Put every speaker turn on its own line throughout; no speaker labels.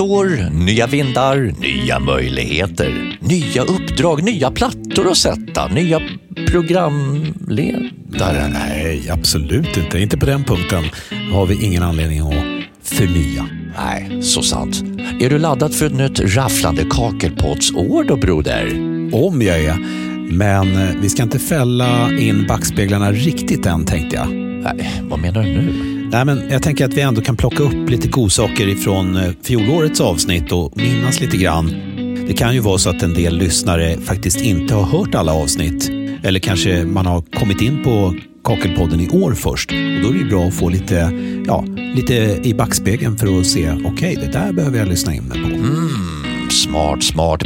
nytt år, nya vindar, nya möjligheter, nya uppdrag, nya plattor att sätta, nya programledare.
Nej, absolut inte. Inte på den punkten har vi ingen anledning att förnya.
Nej, så sant. Är du laddad för ett nytt rafflande kakelpottsår då, broder?
Om jag är. Men eh, vi ska inte fälla in backspeglarna riktigt än, tänkte jag.
Nej, vad menar du nu?
Nej, men jag tänker att vi ändå kan plocka upp lite godsaker ifrån eh, fjolårets avsnitt och minnas lite grann. Det kan ju vara så att en del lyssnare faktiskt inte har hört alla avsnitt. Eller kanske man har kommit in på Kakelpodden i år först. Och då är det bra att få lite, ja, lite i backspegeln för att se, okej, okay, det där behöver jag lyssna in mig på.
Mm, smart, smart.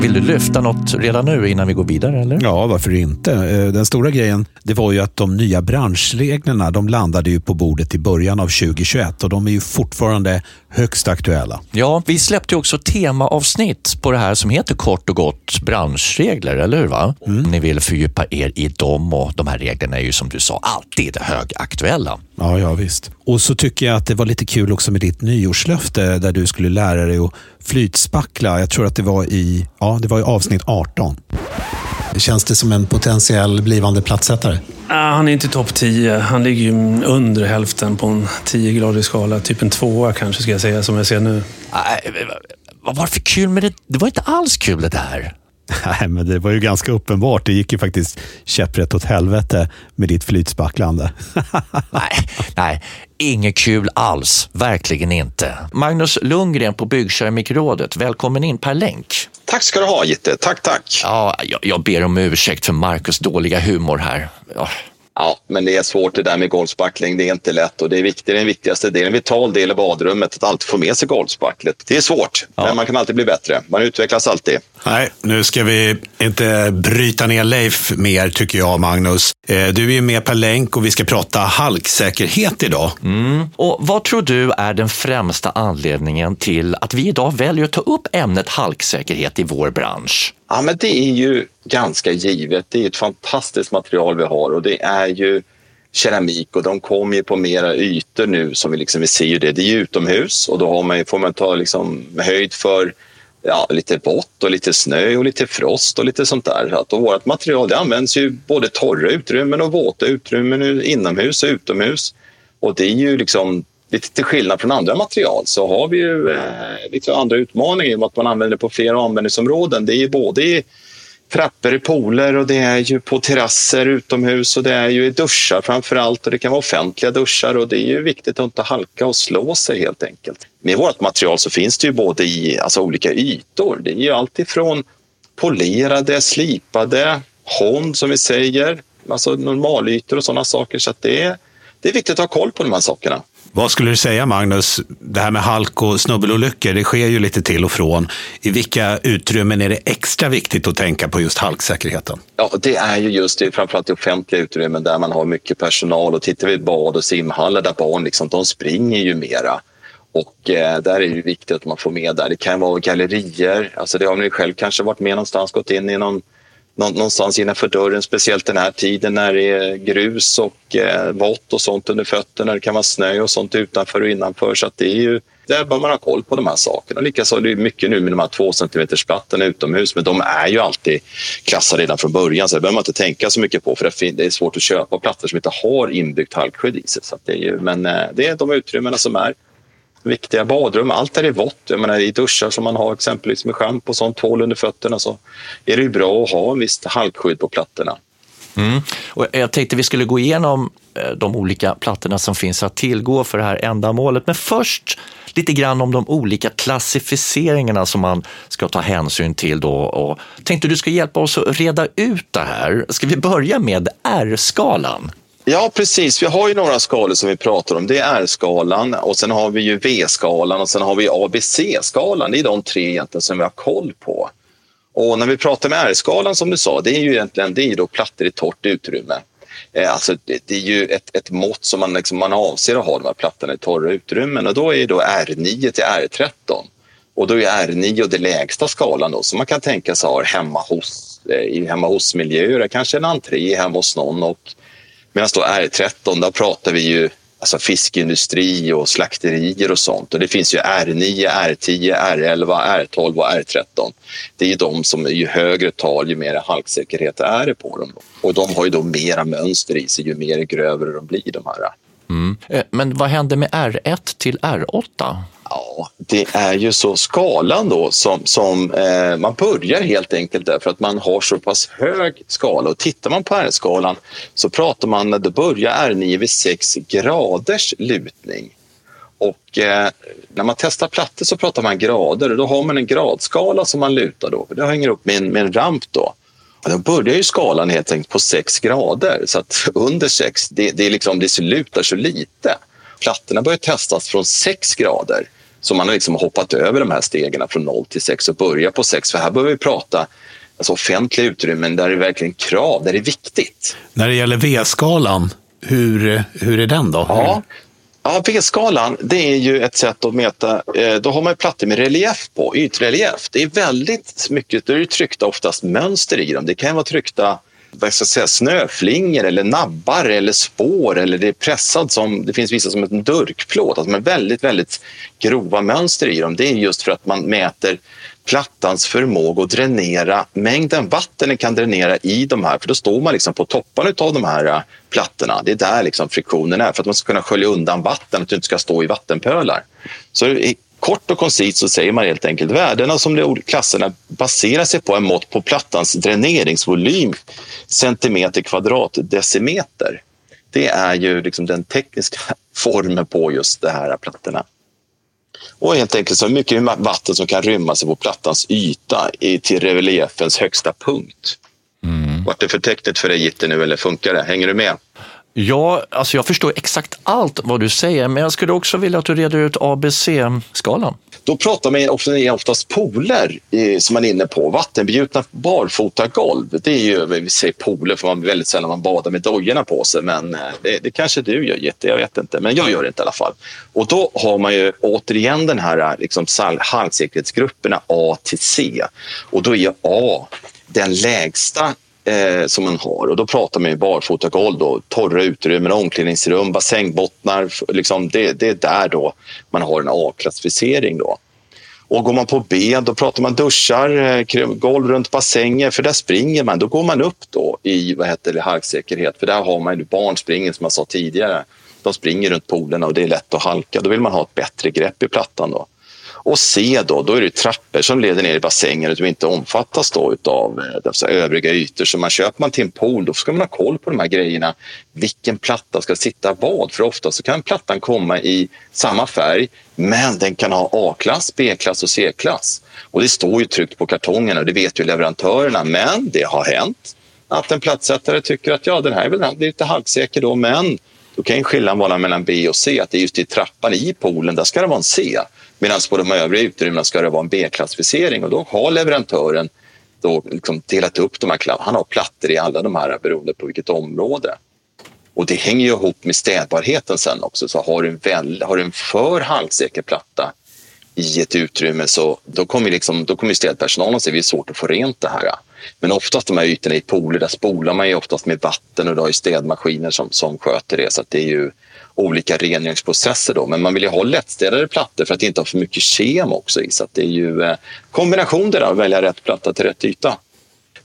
Vill du lyfta något redan nu innan vi går vidare? Eller?
Ja, varför inte? Eh, den stora grejen det var ju att de nya branschreglerna de landade ju på bordet i början av 2021 och de är ju fortfarande högst aktuella.
Ja, vi släppte ju också temaavsnitt på det här som heter kort och gott branschregler, eller hur? Va? Mm. Ni vill fördjupa er i dem och de här reglerna är ju som du sa alltid högaktuella.
Ja, ja visst. Och så tycker jag att det var lite kul också med ditt nyårslöfte där du skulle lära dig att flytspackla. Jag tror att det var i, ja, det var i avsnitt 18. Känns det som en potentiell blivande plattsättare?
Han är inte topp 10. Han ligger ju under hälften på en 10-gradig skala. Typ en tvåa kanske, ska jag säga, som jag ser nu.
Vad var det för kul med det? Det var inte alls kul det där.
Nej, men det var ju ganska uppenbart. Det gick ju faktiskt käpprätt åt helvete med ditt flytspacklande.
nej, nej, inget kul alls. Verkligen inte. Magnus Lundgren på Byggkeramikrådet, välkommen in per länk.
Tack ska du ha, Gitte. Tack, tack.
Ja, jag, jag ber om ursäkt för Marcus dåliga humor här. Ja.
Ja, men det är svårt det där med golvspackling. Det är inte lätt och det är viktigt, den viktigaste delen, en vital del i badrummet, att alltid få med sig golvspacklet. Det är svårt, ja. men man kan alltid bli bättre. Man utvecklas alltid.
Nej, nu ska vi inte bryta ner Leif mer tycker jag, Magnus. Eh, du är ju med per länk och vi ska prata halksäkerhet idag.
Mm. Och vad tror du är den främsta anledningen till att vi idag väljer att ta upp ämnet halksäkerhet i vår bransch?
Ja, men det är ju ganska givet. Det är ett fantastiskt material vi har och det är ju keramik och de kommer ju på mera ytor nu som vi, liksom, vi ser ju det. Det är ju utomhus och då har man, får man ta liksom höjd för ja, lite vått och lite snö och lite frost och lite sånt där. Att vårt material det används ju både torra utrymmen och våta utrymmen inomhus och utomhus. Och det är ju liksom lite till skillnad från andra material så har vi ju eh, lite andra utmaningar i och med att man använder det på flera användningsområden. Det är ju både i trappor i pooler och det är ju på terrasser utomhus och det är ju i duschar framför allt och det kan vara offentliga duschar och det är ju viktigt att inte halka och slå sig helt enkelt. Med vårt material så finns det ju både i alltså, olika ytor. Det är ju alltifrån polerade, slipade, hond som vi säger, alltså normalytor och sådana saker så att det är, det är viktigt att ha koll på de här sakerna.
Vad skulle du säga Magnus, det här med halk och snubbelolyckor, det sker ju lite till och från. I vilka utrymmen är det extra viktigt att tänka på just halksäkerheten?
Ja, det är ju just det, framförallt i offentliga utrymmen där man har mycket personal och tittar vi bad och simhallar där barn liksom, de springer ju mera. Och eh, där är det viktigt att man får med där. Det kan vara gallerier, alltså det har ni själv kanske varit med någonstans, gått in i någon någonstans innanför dörren, speciellt den här tiden när det är grus och eh, vått och sånt under fötterna. Det kan vara snö och sånt utanför och innanför. Så det är ju, där bör man ha koll på de här sakerna. Likaså är det mycket nu med de här två centimeters plattorna utomhus, men de är ju alltid klassade redan från början, så det behöver man inte tänka så mycket på, för det är svårt att köpa plattor som inte har inbyggt halkskydd i sig. Så det är ju, men eh, det är de utrymmena som är viktiga badrum. Allt där är vått. Jag menar, I duschar som man har exempelvis med schampo och sånt, hål under fötterna så är det ju bra att ha en visst halkskydd på plattorna.
Mm. Och jag tänkte vi skulle gå igenom eh, de olika plattorna som finns att tillgå för det här ändamålet. Men först lite grann om de olika klassificeringarna som man ska ta hänsyn till. Då. Och tänkte du ska hjälpa oss att reda ut det här. Ska vi börja med R-skalan?
Ja, precis. Vi har ju några skalor som vi pratar om. Det är R-skalan och sen har vi ju V-skalan och sen har vi ABC-skalan. Det är de tre egentligen som vi har koll på. Och när vi pratar med R-skalan som du sa, det är ju egentligen det är då plattor i torrt utrymme. Eh, alltså, det, är ju ett, ett mått som man, liksom, man avser att ha de här plattorna i torra utrymmen och då är då R9 till R13. Och då är R9 den lägsta skalan då, som man kan tänka sig ha hemma hos, eh, i hemma hos-miljöer, kanske en entré hemma hos någon och Medan då R13, där pratar vi ju alltså fiskeindustri och slakterier och sånt. Och det finns ju R9, R10, R11, R12 och R13. Det är ju de som ju högre tal, ju mer halksäkerhet är det på dem. Och de har ju då mera mönster i sig, ju mer grövre de blir de här.
Mm. Eh, men vad händer med R1 till R8?
Ja, det är ju så skalan då som, som eh, man börjar helt enkelt därför att man har så pass hög skala och tittar man på R-skalan så pratar man, då börjar R9 vid 6 graders lutning. Och eh, när man testar plattor så pratar man grader och då har man en gradskala som man lutar då. Det hänger upp med en, med en ramp då. Och då börjar ju skalan helt enkelt på 6 grader så att under 6, det, det, är liksom, det lutar så lite. Plattorna börjar testas från 6 grader så man har liksom hoppat över de här stegen från 0 till 6 och börjar på 6. För här behöver vi prata alltså offentliga utrymmen där det är verkligen krav, där det är viktigt.
När det gäller V-skalan, hur, hur är den då?
Ja, ja V-skalan det är ju ett sätt att mäta, eh, då har man plattor med relief på, ytrelief. Det är väldigt mycket, då är det tryckta oftast mönster i dem. Det kan vara tryckta vad ska säga, snöflingor eller nabbar eller spår eller det är pressad som, det finns vissa som en durkplåt, alltså med väldigt, väldigt grova mönster i dem. Det är just för att man mäter plattans förmåga att dränera mängden vatten den kan dränera i de här, för då står man liksom på topparna av de här äh, plattorna. Det är där liksom friktionen är, för att man ska kunna skölja undan vatten, att du inte ska stå i vattenpölar. Så Kort och koncist så säger man helt enkelt värdena som de klasserna baserar sig på är mått på plattans dräneringsvolym centimeter kvadrat decimeter. Det är ju liksom den tekniska formen på just de här plattorna. Och helt enkelt så mycket vatten som kan rymma sig på plattans yta till reliefens högsta punkt. Mm. Vart det för tekniskt för dig Gitte nu eller funkar det? Hänger du med?
Ja, alltså jag förstår exakt allt vad du säger, men jag skulle också vilja att du reder ut ABC-skalan.
Då pratar man ofta, oftast pooler eh, som man är inne på. Vattenbjutna barfotagolv. Det är ju, vi säger pooler för man väldigt sällan man badar med dojorna på sig. Men eh, det, det kanske du gör Jette, jag vet inte. Men jag gör det inte i alla fall. Och då har man ju återigen den här eh, liksom, halvsäkerhetsgrupperna A till C. Och då är A den lägsta eh, som man har. Och då pratar man ju barfotagolv, då, torra utrymmen, omklädningsrum, bassängbottnar. Liksom det, det är där då man har en A-klassificering. Då. Och går man på B, då pratar man duschar, eh, golv runt bassänger, för där springer man. Då går man upp då i vad heter det, halksäkerhet, för där har man ju barn springer som jag sa tidigare. De springer runt poolerna och det är lätt att halka. Då vill man ha ett bättre grepp i plattan. Då. Och C då, då är det trappor som leder ner i bassängen som inte omfattas då av eh, övriga ytor. Så man köper man till en pool, då ska man ha koll på de här grejerna. Vilken platta ska sitta vad? För ofta så kan plattan komma i samma färg, men den kan ha A-klass, B-klass och C-klass. Och det står ju tryckt på kartongerna och det vet ju leverantörerna. Men det har hänt att en plattsättare tycker att ja, den här är väl lite halvsäker. då, men då kan skillnaden vara mellan B och C, att det är just i trappan i poolen, där ska det vara en C. Medan på de övriga utrymmena ska det vara en B-klassificering och då har leverantören då liksom delat upp de här Han har plattor i alla de här beroende på vilket område. Och det hänger ju ihop med städbarheten sen också. Så har du en, väl, har du en för halvsäker platta i ett utrymme så då kommer, liksom, då kommer städpersonalen säga att det är svårt att få rent det här. Men oftast de här ytorna i pooler, där spolar man ju oftast med vatten och då har städmaskiner som, som sköter det. Så det är ju olika rengöringsprocesser. Då. Men man vill ju ha lättstädade plattor för att inte ha för mycket kem också i. Så det är ju eh, kombination där att välja rätt platta till rätt yta.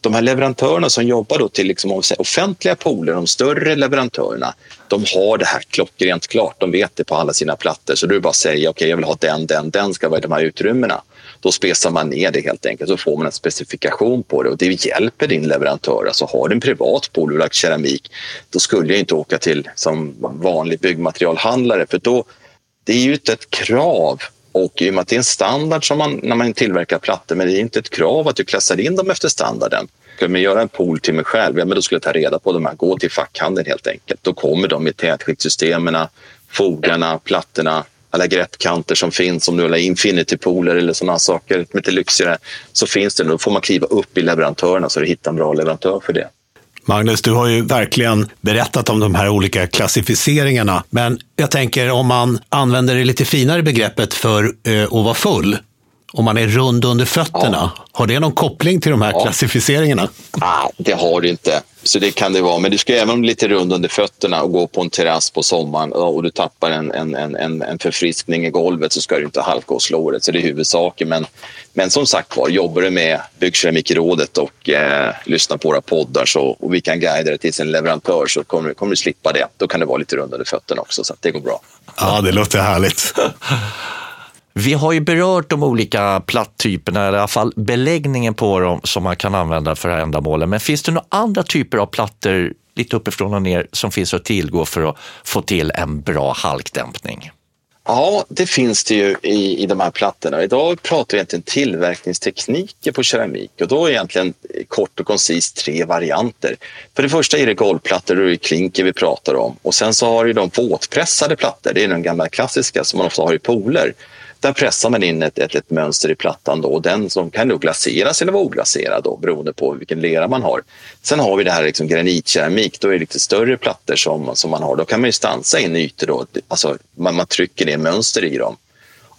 De här leverantörerna som jobbar då till liksom offentliga pooler, de större leverantörerna, de har det här klockrent klart. De vet det på alla sina plattor. Så du är bara att säga okej, okay, jag vill ha den, den, den ska vara i de här utrymmena. Då spesar man ner det helt enkelt, så får man en specifikation på det och det hjälper din leverantör. Alltså har du en privat pool och lagt keramik, då skulle jag inte åka till som vanlig byggmaterialhandlare för då, det är ju inte ett krav och i och med att det är en standard som man, när man tillverkar plattor, men det är inte ett krav att du klassar in dem efter standarden. Ska man göra en pool till mig själv, ja, men då skulle jag ta reda på de här. Gå till fackhandeln helt enkelt. Då kommer de i tätskiktssystemen, fogarna, plattorna, alla greppkanter som finns, om du vill ha infinity-pooler eller sådana saker, lite lyxigare, så finns det. Då får man kliva upp i leverantörerna så du hittar en bra leverantör för det.
Magnus, du har ju verkligen berättat om de här olika klassificeringarna. Men jag tänker om man använder det lite finare begreppet för eh, att vara full. Om man är rund under fötterna, ja. har det någon koppling till de här ja. klassificeringarna?
Ah, det har det inte. Så det kan det vara. Men du ska även lite rund under fötterna och gå på en terrass på sommaren och du tappar en, en, en, en förfriskning i golvet så ska du inte halka och slå det. Så det är huvudsaken. Men, men som sagt var, jobbar du med Byggkeramikrådet och eh, lyssnar på våra poddar så, och vi kan guida dig till sin leverantör så kommer, kommer du slippa det. Då kan det vara lite rund under fötterna också så det går bra.
Ja, det låter härligt.
Vi har ju berört de olika plattyperna, eller i alla fall beläggningen på dem som man kan använda för det här ändamålet. Men finns det några andra typer av plattor, lite uppifrån och ner, som finns att tillgå för att få till en bra halkdämpning?
Ja, det finns det ju i, i de här plattorna. Idag pratar vi egentligen tillverkningstekniker på keramik och då är egentligen kort och koncist tre varianter. För det första är det golvplattor och det är klinker vi pratar om och sen så har du de våtpressade plattor. Det är den gamla klassiska som man ofta har i pooler. Där pressar man in ett, ett, ett mönster i plattan då, och den som kan då glaseras eller vara oglaserad då, beroende på vilken lera man har. Sen har vi det här liksom granitkeramik, då är det lite större plattor som, som man har. Då kan man ju stansa in ytor, då, alltså man, man trycker ner mönster i dem.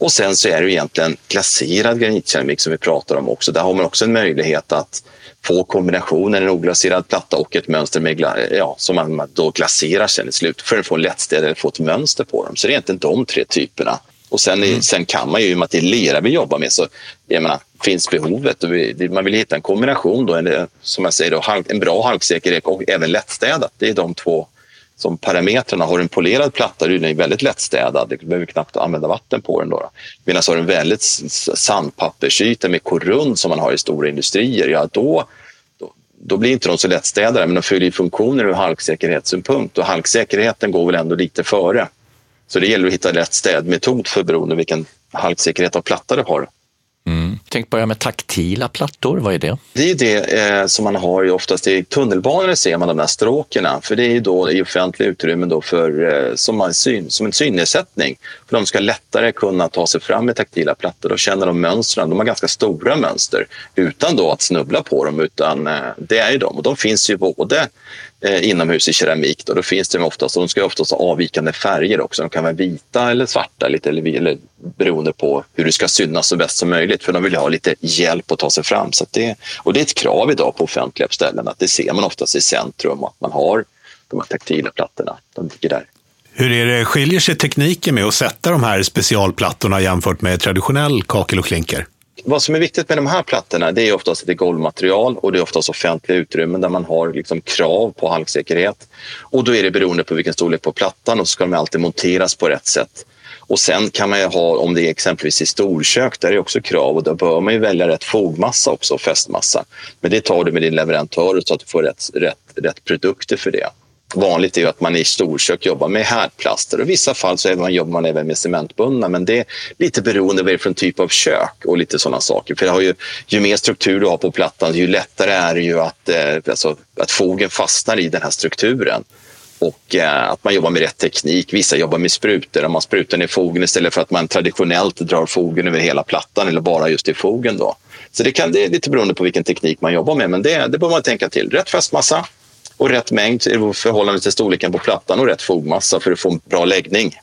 Och sen så är det egentligen glaserad granitkeramik som vi pratar om också. Där har man också en möjlighet att få kombinationen en oglaserad platta och ett mönster med ja, som man då glaserar sen i slut för att få en lättstäd eller få ett mönster på dem. Så det är egentligen de tre typerna. Och sen, mm. sen kan man ju, i och med att det är lera vi jobbar med, så jag menar, finns behovet och vi, man vill hitta en kombination då, en, som jag säger, då, en bra halksäkerhet och även lättstädat. Det är de två som parametrarna. Har du en polerad platta, då är den väldigt lättstädad. Du behöver knappt använda vatten på den. Då. då. Medan har du en väldigt sandpappersyta med korund som man har i stora industrier, ja då, då, då blir inte de så lättstädade, men de fyller funktioner ur halksäkerhetssynpunkt och halksäkerheten går väl ändå lite före. Så det gäller att hitta rätt städmetod för beroende vilken halksäkerhet av platta du har.
Mm. Tänk börja med taktila plattor, vad är det?
Det är det eh, som man har oftast i tunnelbanor ser man de där stråkerna för det är då i offentliga utrymmen då för, eh, som, en syn, som en synnedsättning. För de ska lättare kunna ta sig fram med taktila plattor. Då känner de mönstren. De har ganska stora mönster utan då att snubbla på dem. Utan, eh, det är ju de och de finns ju både Eh, inomhus i keramik. Då, då finns det oftast, de ska oftast ha avvikande färger också. De kan vara vita eller svarta lite, eller, eller beroende på hur det ska synas så bäst som möjligt. För de vill ha lite hjälp att ta sig fram. Så det, och det är ett krav idag på offentliga ställen att det ser man oftast i centrum att man har de här taktila plattorna. De ligger där.
Hur är det, skiljer sig tekniken med att sätta de här specialplattorna jämfört med traditionell kakel och klinker?
Vad som är viktigt med de här plattorna det är oftast att det är golvmaterial och det är oftast offentliga utrymmen där man har liksom krav på halksäkerhet. Och då är det beroende på vilken storlek på plattan och så ska de alltid monteras på rätt sätt. Och sen kan man ju ha, om det är exempelvis i storkök, där är det också krav och då bör man ju välja rätt fogmassa också och fästmassa. Men det tar du med din leverantör så att du får rätt, rätt, rätt produkter för det. Vanligt är att man i storkök jobbar med härdplaster och i vissa fall så man, jobbar man även med cementbundna men det är lite beroende vad det är för typ av kök och lite sådana saker. För det har ju, ju mer struktur du har på plattan ju lättare är det ju att, eh, alltså, att fogen fastnar i den här strukturen och eh, att man jobbar med rätt teknik. Vissa jobbar med sprutor, man sprutar ner fogen istället för att man traditionellt drar fogen över hela plattan eller bara just i fogen. Då. Så det, kan, det är lite beroende på vilken teknik man jobbar med, men det, det bör man tänka till. Rätt fästmassa, och rätt mängd i förhållande till storleken på plattan och rätt fogmassa för att få en bra läggning.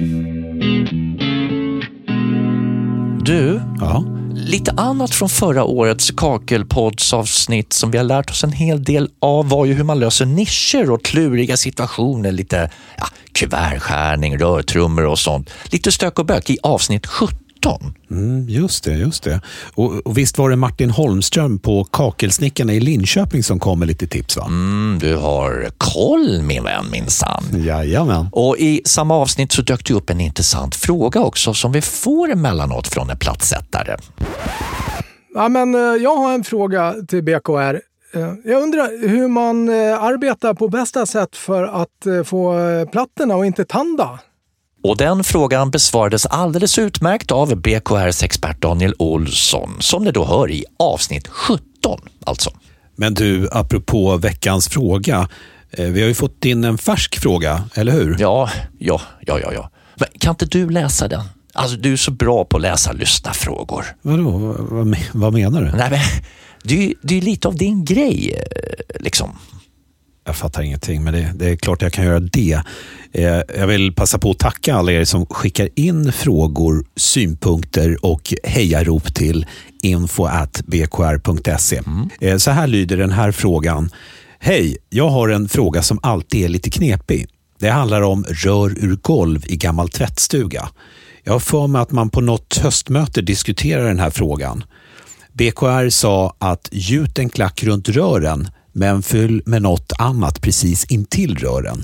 Du, ja. lite annat från förra årets kakelpoddsavsnitt som vi har lärt oss en hel del av var ju hur man löser nischer och kluriga situationer, lite ja, kuvertskärning, rörtrummor och sånt. Lite stök och bök i avsnitt 17 2017.
Mm, just det, just det. Och, och, visst var det Martin Holmström på Kakelsnickarna i Linköping som kom med lite tips? va?
Mm, du har koll min vän minsann.
Jajamän.
Och i samma avsnitt så dök det upp en intressant fråga också som vi får emellanåt från en plattsättare.
Ja, men, eh, jag har en fråga till BKR. Eh, jag undrar hur man eh, arbetar på bästa sätt för att få plattorna att inte tanda.
Och den frågan besvarades alldeles utmärkt av BKRs expert Daniel Olsson, som ni då hör i avsnitt 17 alltså.
Men du, apropå veckans fråga. Eh, vi har ju fått in en färsk fråga, eller hur?
Ja, ja, ja, ja. ja. Men kan inte du läsa den? Alltså, du är så bra på att läsa lyssna frågor.
Vadå? Vad, vad menar du?
Nej, men, det, är, det är lite av din grej, eh, liksom.
Jag fattar ingenting, men det, det, är klart jag kan göra det. Eh, jag vill passa på att tacka alla er som skickar in frågor, synpunkter och hejarop till info.bkr.se. Mm. Eh, så här lyder den här frågan. Hej, jag har en fråga som alltid är lite knepig. Det handlar om rör ur golv i gammal tvättstuga. Jag har för mig att man på något höstmöte diskuterar den här frågan. BKR sa att gjut en klack runt rören men fyll med något annat precis intill rören.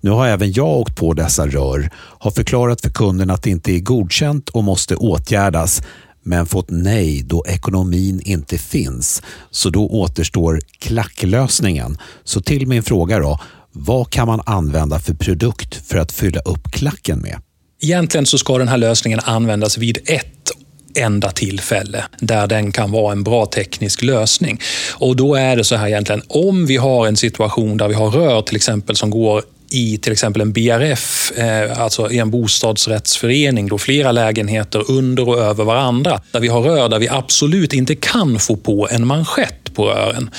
Nu har även jag åkt på dessa rör, har förklarat för kunden att det inte är godkänt och måste åtgärdas men fått nej då ekonomin inte finns. Så då återstår klacklösningen. Så till min fråga då, vad kan man använda för produkt för att fylla upp klacken med?
Egentligen så ska den här lösningen användas vid ett enda tillfälle där den kan vara en bra teknisk lösning. Och då är det så här egentligen, om vi har en situation där vi har rör till exempel som går i till exempel en BRF, eh, alltså i en bostadsrättsförening, då flera lägenheter under och över varandra, där vi har rör där vi absolut inte kan få på en manschett på rören.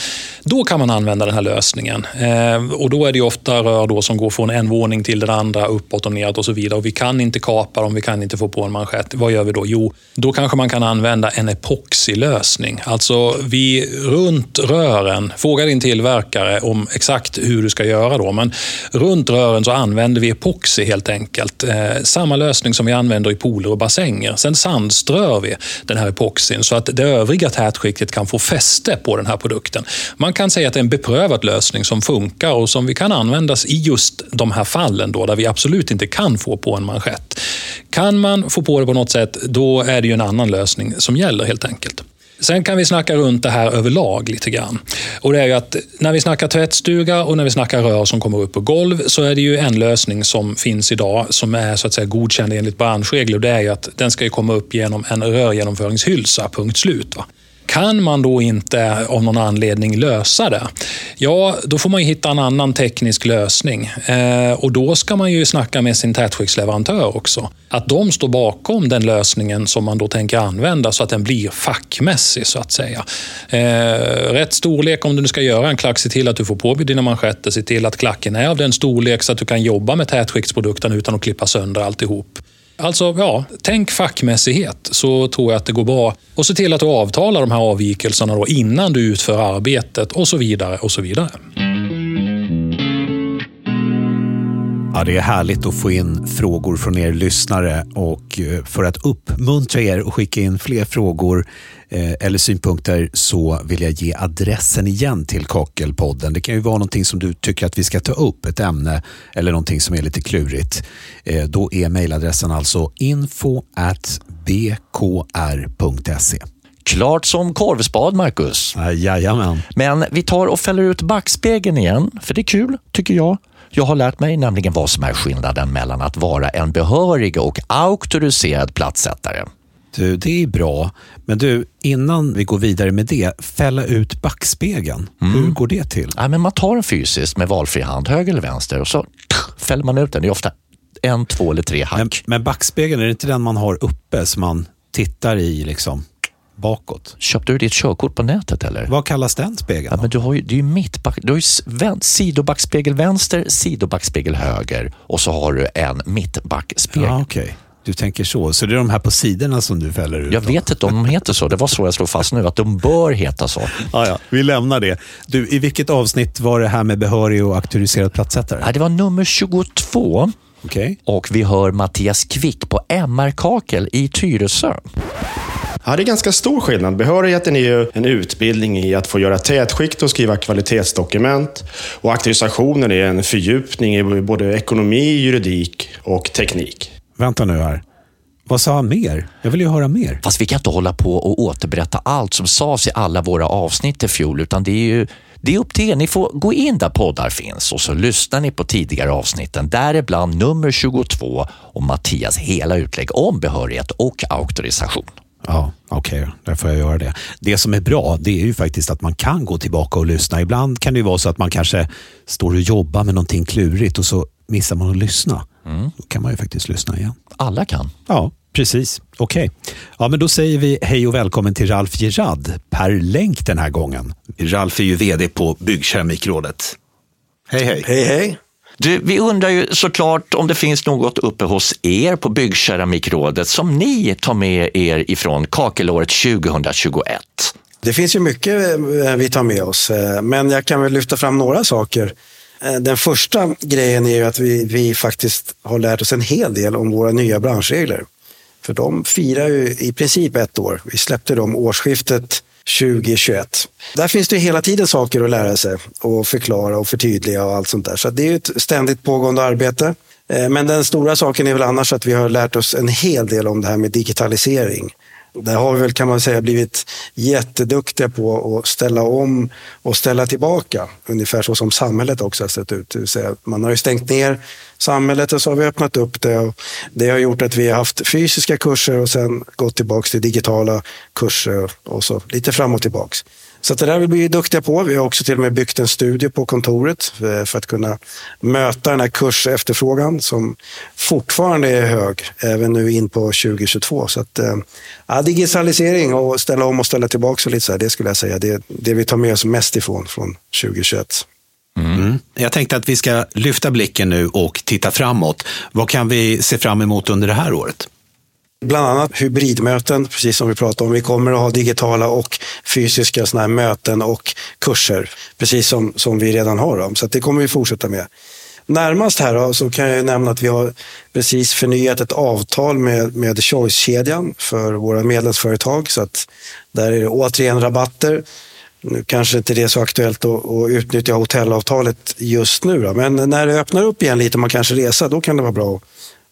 Då kan man använda den här lösningen. Eh, och Då är det ofta rör då som går från en våning till den andra, uppåt och neråt och så vidare. Och vi kan inte kapa dem, vi kan inte få på en manschett. Vad gör vi då? Jo, då kanske man kan använda en epoxilösning. Alltså vi runt rören, fråga din tillverkare om exakt hur du ska göra då, men runt rören så använder vi epoxi helt enkelt. Eh, samma lösning som vi använder i pooler och bassänger. Sen sandströr vi den här epoxin så att det övriga tätskiktet kan få fäste på den den här produkten. Man kan säga att det är en beprövad lösning som funkar och som vi kan användas i just de här fallen då, där vi absolut inte kan få på en manschett. Kan man få på det på något sätt, då är det ju en annan lösning som gäller helt enkelt. Sen kan vi snacka runt det här överlag lite grann. Och det är ju att när vi snackar tvättstuga och när vi snackar rör som kommer upp på golv så är det ju en lösning som finns idag som är så att säga godkänd enligt branschregler. Och det är ju att den ska komma upp genom en rörgenomföringshylsa, punkt slut. Va? Kan man då inte av någon anledning lösa det, ja, då får man hitta en annan teknisk lösning. Eh, och då ska man ju snacka med sin tätskiktsleverantör också. Att de står bakom den lösningen som man då tänker använda så att den blir fackmässig så att säga. Eh, rätt storlek om du ska göra en klack, se till att du får på dina manschetter, se till att klacken är av den storlek så att du kan jobba med tätskiktsprodukten utan att klippa sönder alltihop. Alltså, ja, tänk fackmässighet så tror jag att det går bra. Och se till att du avtalar de här avvikelserna då innan du utför arbetet och så vidare och så vidare.
Ja, det är härligt att få in frågor från er lyssnare och eh, för att uppmuntra er att skicka in fler frågor eh, eller synpunkter så vill jag ge adressen igen till Kakelpodden. Det kan ju vara någonting som du tycker att vi ska ta upp, ett ämne eller någonting som är lite klurigt. Eh, då är mejladressen alltså info bkr.se.
Klart som korvspad, Marcus.
Jajamän.
Men vi tar och fäller ut backspegeln igen, för det är kul, tycker jag. Jag har lärt mig nämligen vad som är skillnaden mellan att vara en behörig och auktoriserad platssättare.
Du, det är bra. Men du, innan vi går vidare med det, fälla ut backspegeln. Mm. Hur går det till?
Ja, men man tar den fysiskt med valfri hand, höger eller vänster, och så fäller man ut den. Det är ofta en, två eller tre hack.
Men, men backspegeln, är det inte den man har uppe som man tittar i? liksom? Bakåt.
Köpte du ditt körkort på nätet eller?
Vad kallas den spegeln?
Ja, men du har ju, det är ju mittback, du har ju sidobackspegel vänster, sidobackspegel höger och så har du en mittbackspegel.
Ja, okay. Du tänker så. Så det är de här på sidorna som du fäller ut?
Jag då? vet inte om de heter så. Det var så jag slog fast nu, att de bör heta så.
Ja, ja. Vi lämnar det. Du, I vilket avsnitt var det här med behörig och auktoriserad platssättare?
Ja, det var nummer 22.
Okay.
Och vi hör Mattias Kvick på MR Kakel i Tyresö.
Ja, det är ganska stor skillnad. Behörigheten är ju en utbildning i att få göra tätskikt och skriva kvalitetsdokument. Och auktorisationen är en fördjupning i både ekonomi, juridik och teknik.
Vänta nu här. Vad sa han mer? Jag vill ju höra mer.
Fast vi kan inte hålla på och återberätta allt som sades i alla våra avsnitt i fjol, utan det är ju det är upp till er. Ni får gå in där poddar finns och så lyssnar ni på tidigare avsnitten, däribland nummer 22 och Mattias hela utlägg om behörighet och auktorisation.
Ja, okej, okay, där får jag göra det. Det som är bra, det är ju faktiskt att man kan gå tillbaka och lyssna. Ibland kan det ju vara så att man kanske står och jobbar med någonting klurigt och så missar man att lyssna. Mm. Då kan man ju faktiskt lyssna igen.
Alla kan.
Ja, precis. Okej. Okay. Ja, men då säger vi hej och välkommen till Ralf Gerard per länk den här gången. Ralf är ju VD på Byggkeramikrådet. Hej, hej.
Hej, hej.
Du, vi undrar ju såklart om det finns något uppe hos er på Byggkeramikrådet som ni tar med er ifrån kakelåret 2021.
Det finns ju mycket eh, vi tar med oss, eh, men jag kan väl lyfta fram några saker. Eh, den första grejen är ju att vi, vi faktiskt har lärt oss en hel del om våra nya branschregler. För de firar ju i princip ett år. Vi släppte dem årsskiftet 2021. Där finns det hela tiden saker att lära sig och förklara och förtydliga och allt sånt där. Så det är ett ständigt pågående arbete. Eh, men den stora saken är väl annars att vi har lärt oss en hel del om det här med digitalisering. Där har vi väl kan man säga blivit jätteduktiga på att ställa om och ställa tillbaka. Ungefär så som samhället också har sett ut. Säga, man har ju stängt ner samhället och så har vi öppnat upp det. Och det har gjort att vi har haft fysiska kurser och sen gått tillbaka till digitala kurser och så lite fram och tillbaks. Så det där vill vi bli duktiga på. Vi har också till och med byggt en studio på kontoret eh, för att kunna möta den här kursefterfrågan som fortfarande är hög, även nu in på 2022. Så att, eh, ja, digitalisering och ställa om och ställa tillbaka och lite så här, det skulle jag säga, det är det vi tar med oss mest ifrån från 2021.
Mm. Jag tänkte att vi ska lyfta blicken nu och titta framåt. Vad kan vi se fram emot under det här året?
Bland annat hybridmöten, precis som vi pratade om. Vi kommer att ha digitala och fysiska såna här möten och kurser, precis som, som vi redan har dem. Så att det kommer vi fortsätta med. Närmast här då, så kan jag nämna att vi har precis förnyat ett avtal med, med Choice-kedjan för våra medlemsföretag. Så att där är det återigen rabatter. Nu kanske inte det är så aktuellt att, att utnyttja hotellavtalet just nu, då. men när det öppnar upp igen lite och man kanske reser, då kan det vara bra att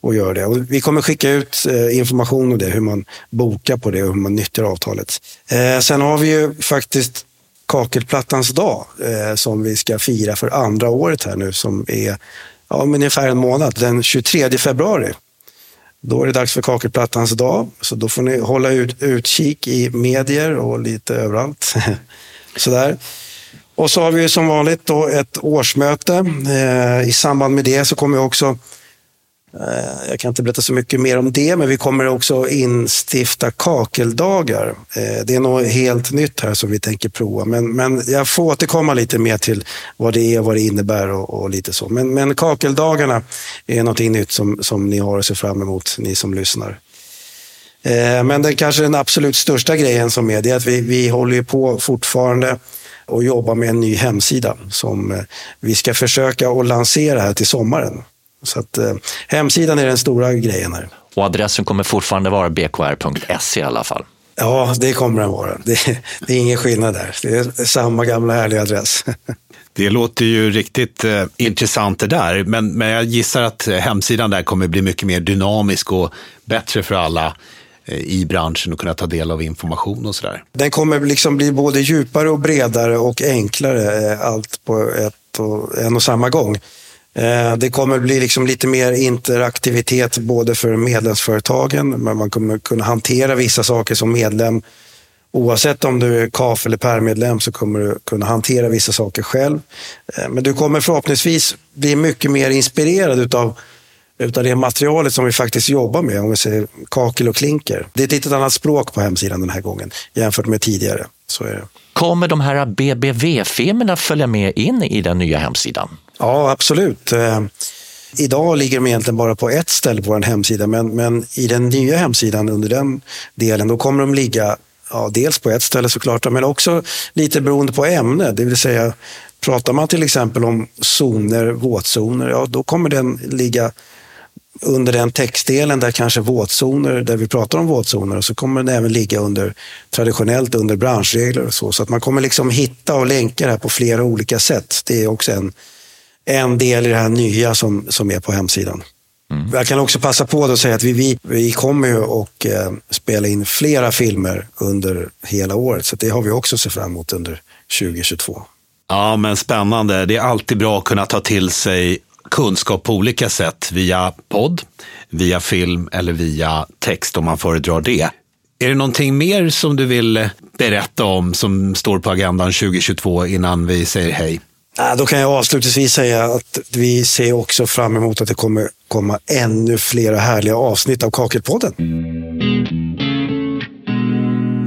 och gör det. Och vi kommer skicka ut eh, information om det, hur man bokar på det och hur man nyttjar avtalet. Eh, sen har vi ju faktiskt Kakelplattans dag eh, som vi ska fira för andra året här nu som är ja, om ungefär en månad, den 23 februari. Då är det dags för Kakelplattans dag, så då får ni hålla ut, utkik i medier och lite överallt. Sådär. Och så har vi som vanligt då ett årsmöte. Eh, I samband med det så kommer jag också Eh, jag kan inte berätta så mycket mer om det, men vi kommer också instifta kakeldagar. Eh, det är något helt nytt här som vi tänker prova, men, men jag får återkomma lite mer till vad det är, och vad det innebär och, och lite så. Men, men kakeldagarna är något nytt som, som ni har att se fram emot, ni som lyssnar. Eh, men den kanske den absolut största grejen som är, det är att vi, vi håller på fortfarande och jobbar med en ny hemsida som vi ska försöka att lansera här till sommaren. Så att eh, hemsidan är den stora grejen här.
Och adressen kommer fortfarande vara bkr.se i alla fall.
Ja, det kommer den vara. Det, det är ingen skillnad där. Det är samma gamla härliga adress.
Det låter ju riktigt eh, intressant det där, men, men jag gissar att eh, hemsidan där kommer bli mycket mer dynamisk och bättre för alla eh, i branschen att kunna ta del av information och sådär.
Den kommer liksom bli både djupare och bredare och enklare, eh, allt på ett och, en och samma gång. Eh, det kommer bli liksom lite mer interaktivitet både för medlemsföretagen, men man kommer kunna hantera vissa saker som medlem. Oavsett om du är KAF eller PER-medlem så kommer du kunna hantera vissa saker själv. Eh, men du kommer förhoppningsvis bli mycket mer inspirerad utav utav det materialet som vi faktiskt jobbar med, om vi säger kakel och klinker. Det är ett litet annat språk på hemsidan den här gången jämfört med tidigare. Så är det.
Kommer de här BBV-filmerna följa med in i den nya hemsidan?
Ja, absolut. Eh, idag ligger de egentligen bara på ett ställe på vår hemsida, men, men i den nya hemsidan under den delen, då kommer de ligga ja, dels på ett ställe såklart, men också lite beroende på ämne. Det vill säga, pratar man till exempel om zoner, våtzoner, ja, då kommer den ligga under den textdelen där kanske våtzoner, där vi pratar om våtzoner, så kommer den även ligga under traditionellt under branschregler och så. Så att man kommer liksom hitta och länka det här på flera olika sätt. Det är också en, en del i det här nya som, som är på hemsidan. Jag kan också passa på att säga att vi, vi, vi kommer ju att eh, spela in flera filmer under hela året, så det har vi också sett fram emot under 2022.
Ja, men spännande. Det är alltid bra att kunna ta till sig kunskap på olika sätt via podd, via film eller via text om man föredrar det. Är det någonting mer som du vill eh, berätta om som står på agendan 2022 innan vi säger hej?
Då kan jag avslutningsvis säga att vi ser också fram emot att det kommer komma ännu flera härliga avsnitt av Kakelpodden.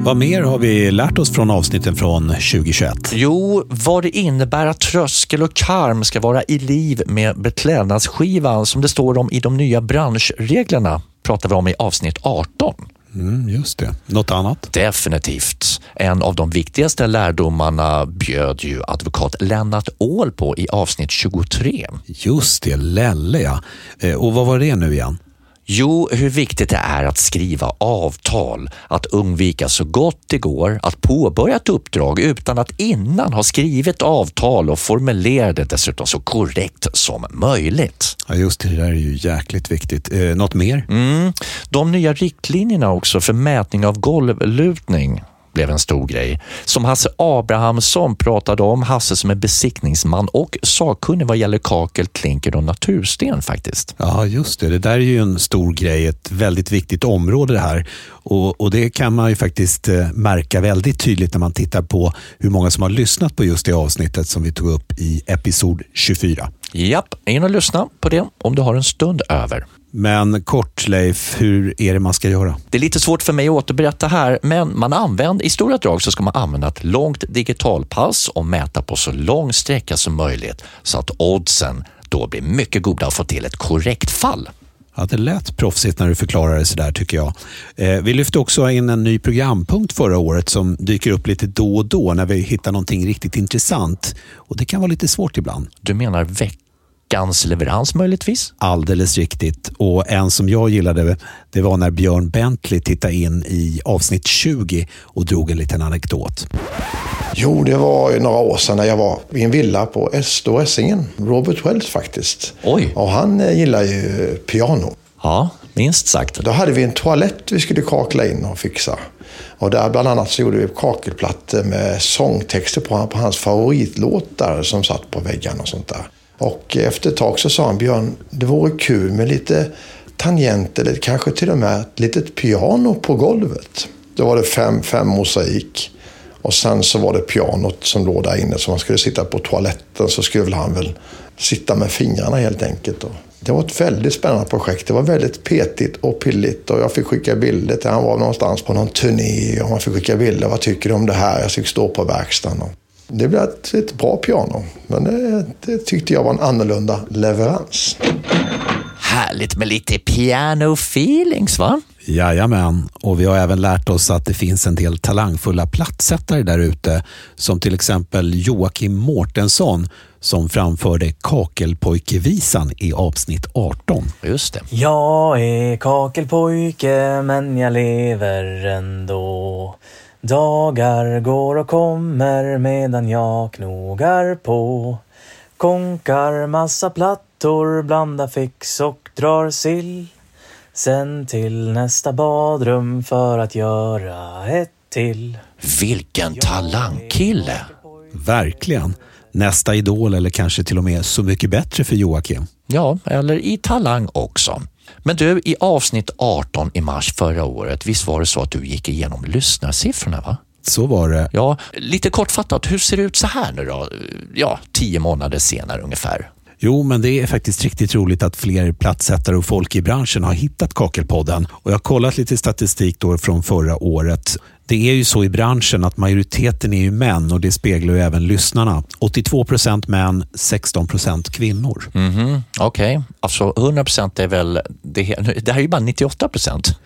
Vad mer har vi lärt oss från avsnitten från 2021?
Jo, vad det innebär att tröskel och karm ska vara i liv med beklädnadsskivan som det står om i de nya branschreglerna pratar vi om i avsnitt 18.
Mm, just det. Något annat?
Definitivt. En av de viktigaste lärdomarna bjöd ju advokat Lennart Åhl på i avsnitt 23.
Just det, Lelle ja. Eh, och vad var det nu igen?
Jo, hur viktigt det är att skriva avtal, att undvika så gott det går att påbörja ett uppdrag utan att innan ha skrivit avtal och formulera det dessutom så korrekt som möjligt.
Ja, just det, det där är ju jäkligt viktigt. Eh, något mer?
Mm. De nya riktlinjerna också för mätning av golvlutning blev en stor grej. Som Hasse Abrahamsson pratade om, Hasse som är besiktningsman och sakkunnig vad gäller kakel, klinker och natursten faktiskt.
Ja, just det. Det där är ju en stor grej, ett väldigt viktigt område det här. Och, och det kan man ju faktiskt eh, märka väldigt tydligt när man tittar på hur många som har lyssnat på just det avsnittet som vi tog upp i episod 24.
Japp, in och lyssna på det om du har en stund över.
Men kort Leif, hur är det man ska göra?
Det är lite svårt för mig att återberätta här, men man använder, i stora drag så ska man använda ett långt digitalpass och mäta på så lång sträcka som möjligt så att oddsen då blir mycket goda att få till ett korrekt fall.
Ja, det lät proffsigt när du förklarade det sådär tycker jag. Eh, vi lyfte också in en ny programpunkt förra året som dyker upp lite då och då när vi hittar någonting riktigt intressant. Och Det kan vara lite svårt ibland.
Du menar veck veckans leverans möjligtvis?
Alldeles riktigt. Och en som jag gillade det var när Björn Bentley tittade in i avsnitt 20 och drog en liten anekdot.
Jo, det var några år sedan när jag var i en villa på Estå Essingen. Robert Wells faktiskt.
Oj.
Och han eh, gillar ju piano.
Ja, minst sagt.
Då hade vi en toalett vi skulle kakla in och fixa. Och där bland annat så gjorde vi kakelplattor med sångtexter på, på hans favoritlåtar som satt på väggarna och sånt där. Och efter ett tag så sa han, Björn, det vore kul med lite tangenter, eller kanske till och med ett litet piano på golvet. Då var det fem, fem mosaik. Och sen så var det pianot som låg där inne. Så man skulle sitta på toaletten så skulle han väl sitta med fingrarna helt enkelt. Det var ett väldigt spännande projekt. Det var väldigt petigt och pilligt och jag fick skicka bilder till han var någonstans på någon turné och man fick skicka bilder. Vad tycker du om det här? Jag fick stå på verkstaden. Det blev ett, ett bra piano, men det, det, tyckte jag var en annorlunda leverans.
Härligt med lite piano-feelings va?
Jajamän, och vi har även lärt oss att det finns en del talangfulla plattsättare där ute. Som till exempel Joakim Mårtensson som framförde Kakelpojkevisan i avsnitt 18.
Just det.
Jag är kakelpojke men jag lever ändå. Dagar går och kommer medan jag knogar på. Konkar massa plattor, blandar fix och drar sill. Sen till nästa badrum för att göra ett till.
Vilken talangkille!
Verkligen. Nästa idol eller kanske till och med Så mycket bättre för Joakim.
Ja, eller i Talang också. Men du, i avsnitt 18 i mars förra året, visst var det så att du gick igenom lyssnarsiffrorna? va?
Så var det.
Ja, lite kortfattat, hur ser det ut så här nu då? Ja, tio månader senare ungefär.
Jo, men det är faktiskt riktigt roligt att fler platssättare och folk i branschen har hittat Kakelpodden. Och jag har kollat lite statistik då från förra året. Det är ju så i branschen att majoriteten är ju män och det speglar ju även lyssnarna. 82 procent män, 16 procent kvinnor.
Mm -hmm. Okej, okay. alltså 100 procent är väl... Det, det här är ju bara 98 procent.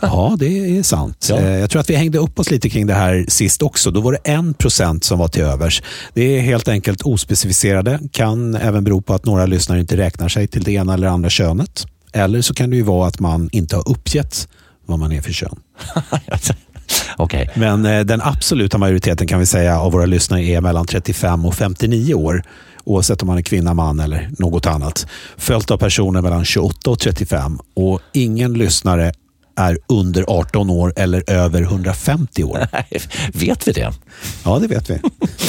Ja, det är sant. Ja. Eh, jag tror att vi hängde upp oss lite kring det här sist också. Då var det en procent som var till övers. Det är helt enkelt ospecificerade. Kan även bero på att några lyssnare inte räknar sig till det ena eller andra könet. Eller så kan det ju vara att man inte har uppgett vad man är för kön.
okay.
Men eh, den absoluta majoriteten kan vi säga av våra lyssnare är mellan 35 och 59 år oavsett om man är kvinna, man eller något annat. Följt av personer mellan 28 och 35 och ingen lyssnare är under 18 år eller över 150 år.
vet vi det?
Ja, det vet vi.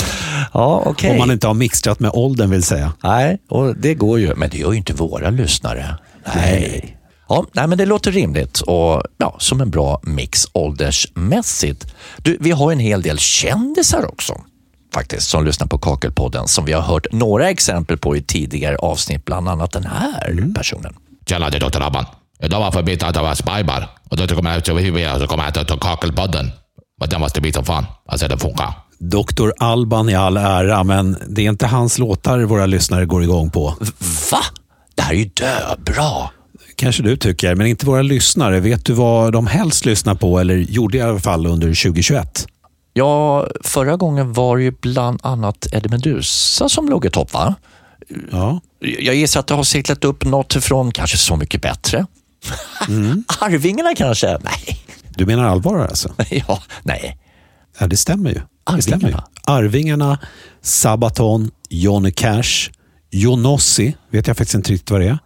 ja, okay.
Om man inte har mixtrat med åldern vill säga.
Nej, och det går ju. Men det gör ju inte våra lyssnare. Nej. Ja, nej, men det låter rimligt och ja, som en bra mix åldersmässigt. Du, vi har en hel del kändisar också faktiskt som lyssnar på Kakelpodden som vi har hört några exempel på i tidigare avsnitt, bland annat den här mm. personen.
Tjena, det är Dr. Rabban. Idag var jag förbi Tatawa Spybar och då kommer jag huvudet och så kommer jag till Kakelpodden. Men den måste bli som fan. Alltså den funkar.
Dr. Alban i all ära, men det är inte hans låtar våra lyssnare går igång på.
Va? Det här är ju döbra.
Kanske du tycker, men inte våra lyssnare. Vet du vad de helst lyssnar på, eller gjorde i alla fall under 2021?
Ja, förra gången var det ju bland annat Eddie Meduza som låg i topp, va?
Ja.
Jag gissar att det har seglat upp något från kanske Så mycket bättre.
Mm.
Arvingarna kanske? Nej.
Du menar allvar alltså?
ja, nej.
Ja, det stämmer ju. Det
Arvingarna.
stämmer ju. Arvingarna, Sabaton, Johnny Cash, Jonossi, vet jag faktiskt inte riktigt vad det är.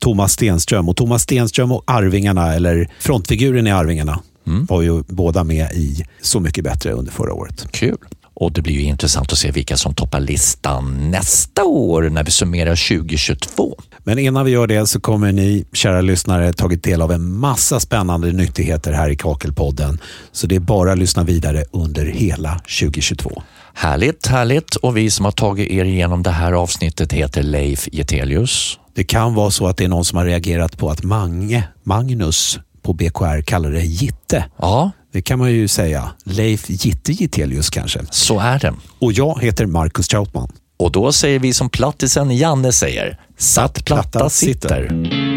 Thomas Stenström. Och Thomas Stenström och Arvingarna, eller frontfiguren i Arvingarna, var ju båda med i Så mycket bättre under förra året.
Kul. Och det blir ju intressant att se vilka som toppar listan nästa år när vi summerar 2022.
Men innan vi gör det så kommer ni, kära lyssnare, tagit del av en massa spännande nyttigheter här i Kakelpodden. Så det är bara att lyssna vidare under hela 2022.
Härligt, härligt. Och vi som har tagit er igenom det här avsnittet heter Leif Getelius.
Det kan vara så att det är någon som har reagerat på att Mange, Magnus på BKR kallar det Gitte.
Ja,
Det kan man ju säga. Leif Gitte Gittelius kanske.
så är det.
Och jag heter Marcus Trautman.
Och då säger vi som plattisen Janne säger, satt platta sitter.